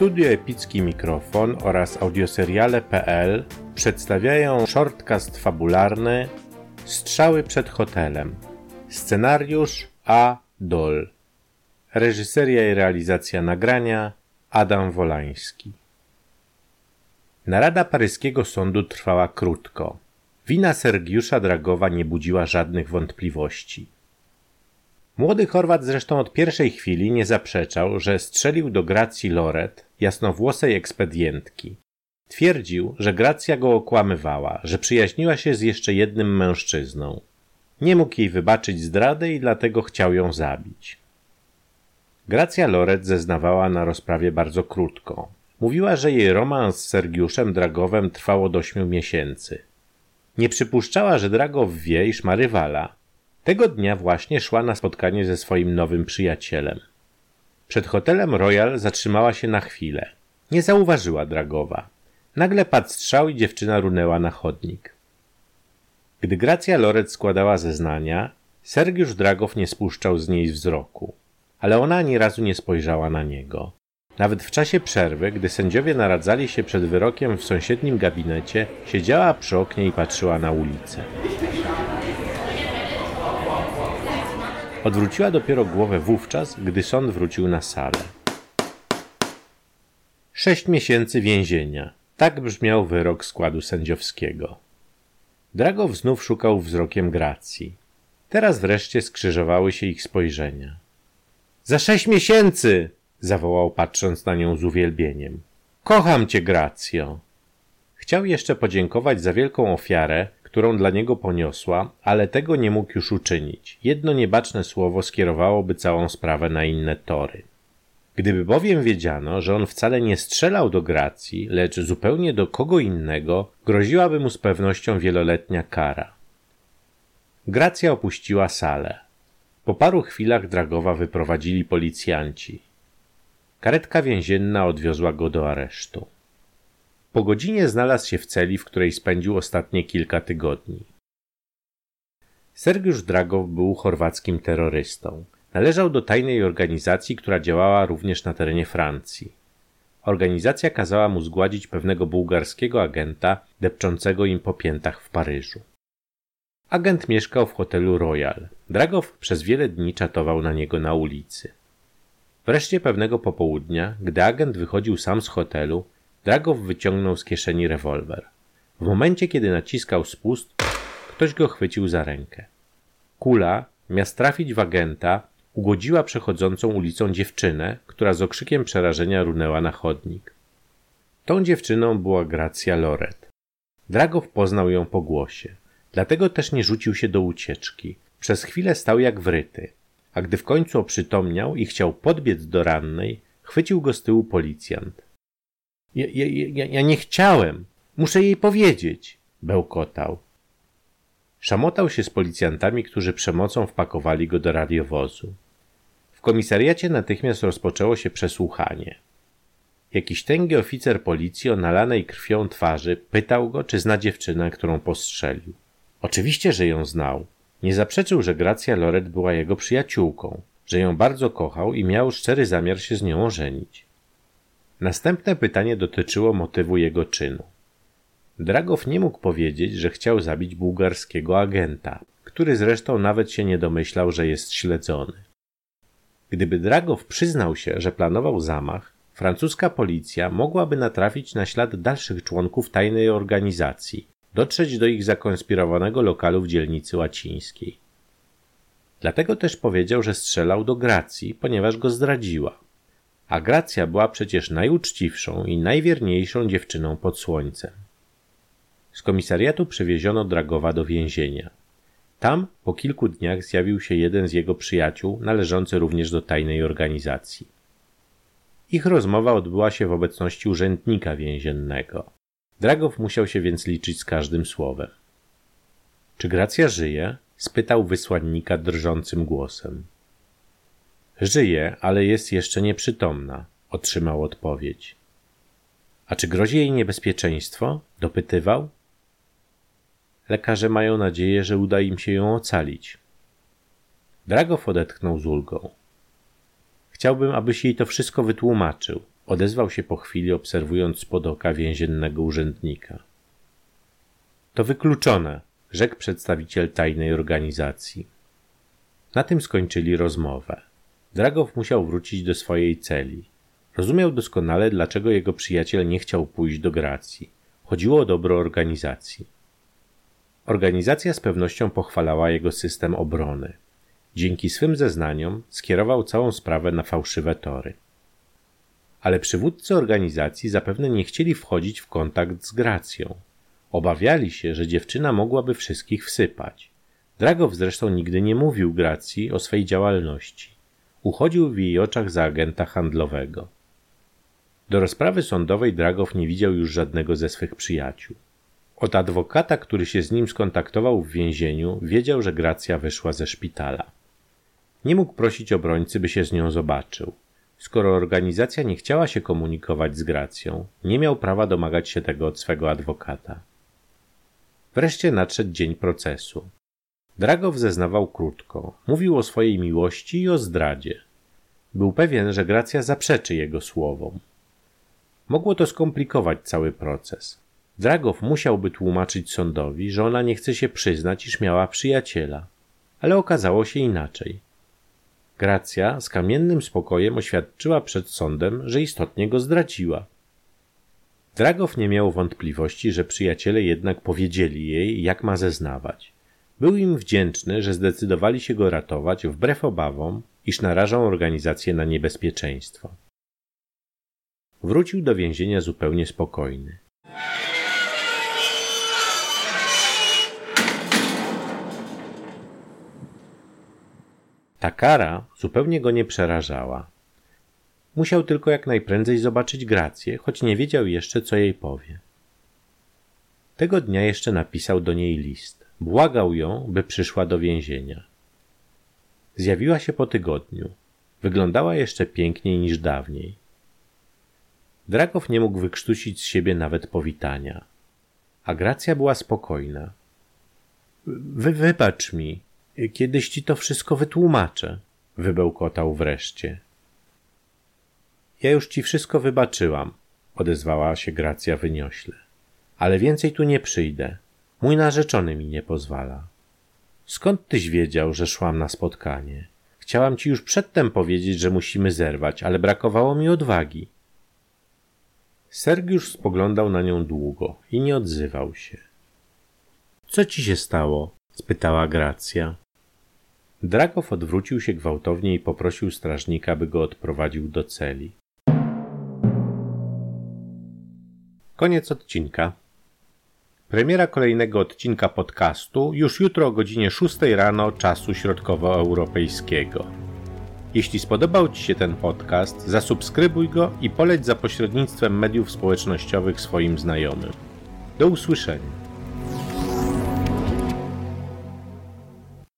Studio Epicki Mikrofon oraz audioseriale.pl przedstawiają shortcast fabularny Strzały przed hotelem. Scenariusz A. Dol. Reżyseria i realizacja nagrania Adam Wolański. Narada paryskiego sądu trwała krótko. Wina Sergiusza Dragowa nie budziła żadnych wątpliwości. Młody Chorwat zresztą od pierwszej chwili nie zaprzeczał, że strzelił do Gracji Loret, jasnowłosej ekspedientki. Twierdził, że Gracja go okłamywała, że przyjaźniła się z jeszcze jednym mężczyzną. Nie mógł jej wybaczyć zdrady i dlatego chciał ją zabić. Gracja Loret zeznawała na rozprawie bardzo krótko. Mówiła, że jej romans z Sergiuszem Dragowem trwał od ośmiu miesięcy. Nie przypuszczała, że Dragow wie, iż ma rywala, tego dnia właśnie szła na spotkanie ze swoim nowym przyjacielem. Przed hotelem Royal zatrzymała się na chwilę. Nie zauważyła Dragowa. Nagle padł strzał i dziewczyna runęła na chodnik. Gdy Gracja Loret składała zeznania, Sergiusz Dragow nie spuszczał z niej wzroku, ale ona ani razu nie spojrzała na niego. Nawet w czasie przerwy, gdy sędziowie naradzali się przed wyrokiem w sąsiednim gabinecie, siedziała przy oknie i patrzyła na ulicę. Odwróciła dopiero głowę wówczas, gdy sąd wrócił na salę. Sześć miesięcy więzienia. Tak brzmiał wyrok składu sędziowskiego. Dragow znów szukał wzrokiem Gracji. Teraz wreszcie skrzyżowały się ich spojrzenia. Za sześć miesięcy! zawołał patrząc na nią z uwielbieniem. Kocham cię, Gracjo! Chciał jeszcze podziękować za wielką ofiarę, którą dla niego poniosła, ale tego nie mógł już uczynić. Jedno niebaczne słowo skierowałoby całą sprawę na inne tory. Gdyby bowiem wiedziano, że on wcale nie strzelał do Gracji, lecz zupełnie do kogo innego, groziłaby mu z pewnością wieloletnia kara. Gracja opuściła salę. Po paru chwilach Dragowa wyprowadzili policjanci. Karetka więzienna odwiozła go do aresztu. Po godzinie znalazł się w celi, w której spędził ostatnie kilka tygodni. Sergiusz Dragow był chorwackim terrorystą. Należał do tajnej organizacji, która działała również na terenie Francji. Organizacja kazała mu zgładzić pewnego bułgarskiego agenta depczącego im po piętach w Paryżu. Agent mieszkał w hotelu Royal. Dragow przez wiele dni czatował na niego na ulicy. Wreszcie pewnego popołudnia, gdy agent wychodził sam z hotelu, Dragow wyciągnął z kieszeni rewolwer. W momencie, kiedy naciskał spust, ktoś go chwycił za rękę. Kula, miast trafić w agenta, ugodziła przechodzącą ulicą dziewczynę, która z okrzykiem przerażenia runęła na chodnik. Tą dziewczyną była Gracja Loret. Dragow poznał ją po głosie. Dlatego też nie rzucił się do ucieczki. Przez chwilę stał jak wryty, a gdy w końcu oprzytomniał i chciał podbiec do rannej, chwycił go z tyłu policjant. Ja, ja, ja, nie chciałem. Muszę jej powiedzieć, bełkotał. Szamotał się z policjantami, którzy przemocą wpakowali go do radiowozu. W komisariacie natychmiast rozpoczęło się przesłuchanie. Jakiś tęgi oficer policji o nalanej krwią twarzy pytał go, czy zna dziewczynę, którą postrzelił. Oczywiście, że ją znał. Nie zaprzeczył, że Gracja Loret była jego przyjaciółką, że ją bardzo kochał i miał szczery zamiar się z nią ożenić. Następne pytanie dotyczyło motywu jego czynu. Dragow nie mógł powiedzieć, że chciał zabić bułgarskiego agenta, który zresztą nawet się nie domyślał, że jest śledzony. Gdyby Dragow przyznał się, że planował zamach, francuska policja mogłaby natrafić na ślad dalszych członków tajnej organizacji, dotrzeć do ich zakonspirowanego lokalu w dzielnicy łacińskiej. Dlatego też powiedział, że strzelał do Gracji, ponieważ go zdradziła a Gracja była przecież najuczciwszą i najwierniejszą dziewczyną pod słońcem. Z komisariatu przywieziono Dragowa do więzienia. Tam po kilku dniach zjawił się jeden z jego przyjaciół, należący również do tajnej organizacji. Ich rozmowa odbyła się w obecności urzędnika więziennego. Dragow musiał się więc liczyć z każdym słowem. Czy Gracja żyje? spytał wysłannika drżącym głosem. Żyje, ale jest jeszcze nieprzytomna, otrzymał odpowiedź. A czy grozi jej niebezpieczeństwo? dopytywał. Lekarze mają nadzieję, że uda im się ją ocalić. Dragow odetchnął z ulgą. Chciałbym, abyś jej to wszystko wytłumaczył. Odezwał się po chwili, obserwując spod oka więziennego urzędnika. To wykluczone, rzekł przedstawiciel tajnej organizacji. Na tym skończyli rozmowę. Dragow musiał wrócić do swojej celi. Rozumiał doskonale, dlaczego jego przyjaciel nie chciał pójść do Gracji. Chodziło o dobro organizacji. Organizacja z pewnością pochwalała jego system obrony. Dzięki swym zeznaniom skierował całą sprawę na fałszywe tory. Ale przywódcy organizacji zapewne nie chcieli wchodzić w kontakt z Gracją. Obawiali się, że dziewczyna mogłaby wszystkich wsypać. Dragow zresztą nigdy nie mówił Gracji o swej działalności. Uchodził w jej oczach za agenta handlowego. Do rozprawy sądowej Dragow nie widział już żadnego ze swych przyjaciół. Od adwokata, który się z nim skontaktował w więzieniu, wiedział, że Gracja wyszła ze szpitala. Nie mógł prosić obrońcy, by się z nią zobaczył. Skoro organizacja nie chciała się komunikować z Gracją, nie miał prawa domagać się tego od swego adwokata. Wreszcie nadszedł dzień procesu. Dragow zeznawał krótko, mówił o swojej miłości i o zdradzie. Był pewien, że Gracja zaprzeczy jego słowom. Mogło to skomplikować cały proces. Dragow musiałby tłumaczyć sądowi, że ona nie chce się przyznać, iż miała przyjaciela. Ale okazało się inaczej. Gracja z kamiennym spokojem oświadczyła przed sądem, że istotnie go zdradziła. Dragow nie miał wątpliwości, że przyjaciele jednak powiedzieli jej, jak ma zeznawać. Był im wdzięczny, że zdecydowali się go ratować wbrew obawom, iż narażą organizację na niebezpieczeństwo. Wrócił do więzienia zupełnie spokojny. Ta kara zupełnie go nie przerażała. Musiał tylko jak najprędzej zobaczyć Grację, choć nie wiedział jeszcze, co jej powie. Tego dnia jeszcze napisał do niej list. Błagał ją, by przyszła do więzienia. Zjawiła się po tygodniu. Wyglądała jeszcze piękniej niż dawniej. Dragow nie mógł wykrztusić z siebie nawet powitania. A Gracja była spokojna. Wy wybacz mi, kiedyś ci to wszystko wytłumaczę, wybełkotał wreszcie. Ja już ci wszystko wybaczyłam, odezwała się Gracja wyniośle. Ale więcej tu nie przyjdę. Mój narzeczony mi nie pozwala. Skąd tyś wiedział, że szłam na spotkanie? Chciałam ci już przedtem powiedzieć, że musimy zerwać, ale brakowało mi odwagi. Sergiusz spoglądał na nią długo i nie odzywał się. Co ci się stało? spytała Gracja. Dragow odwrócił się gwałtownie i poprosił strażnika, by go odprowadził do celi. Koniec odcinka. Premiera kolejnego odcinka podcastu już jutro o godzinie 6 rano czasu środkowoeuropejskiego. Jeśli spodobał Ci się ten podcast, zasubskrybuj go i poleć za pośrednictwem mediów społecznościowych swoim znajomym. Do usłyszenia.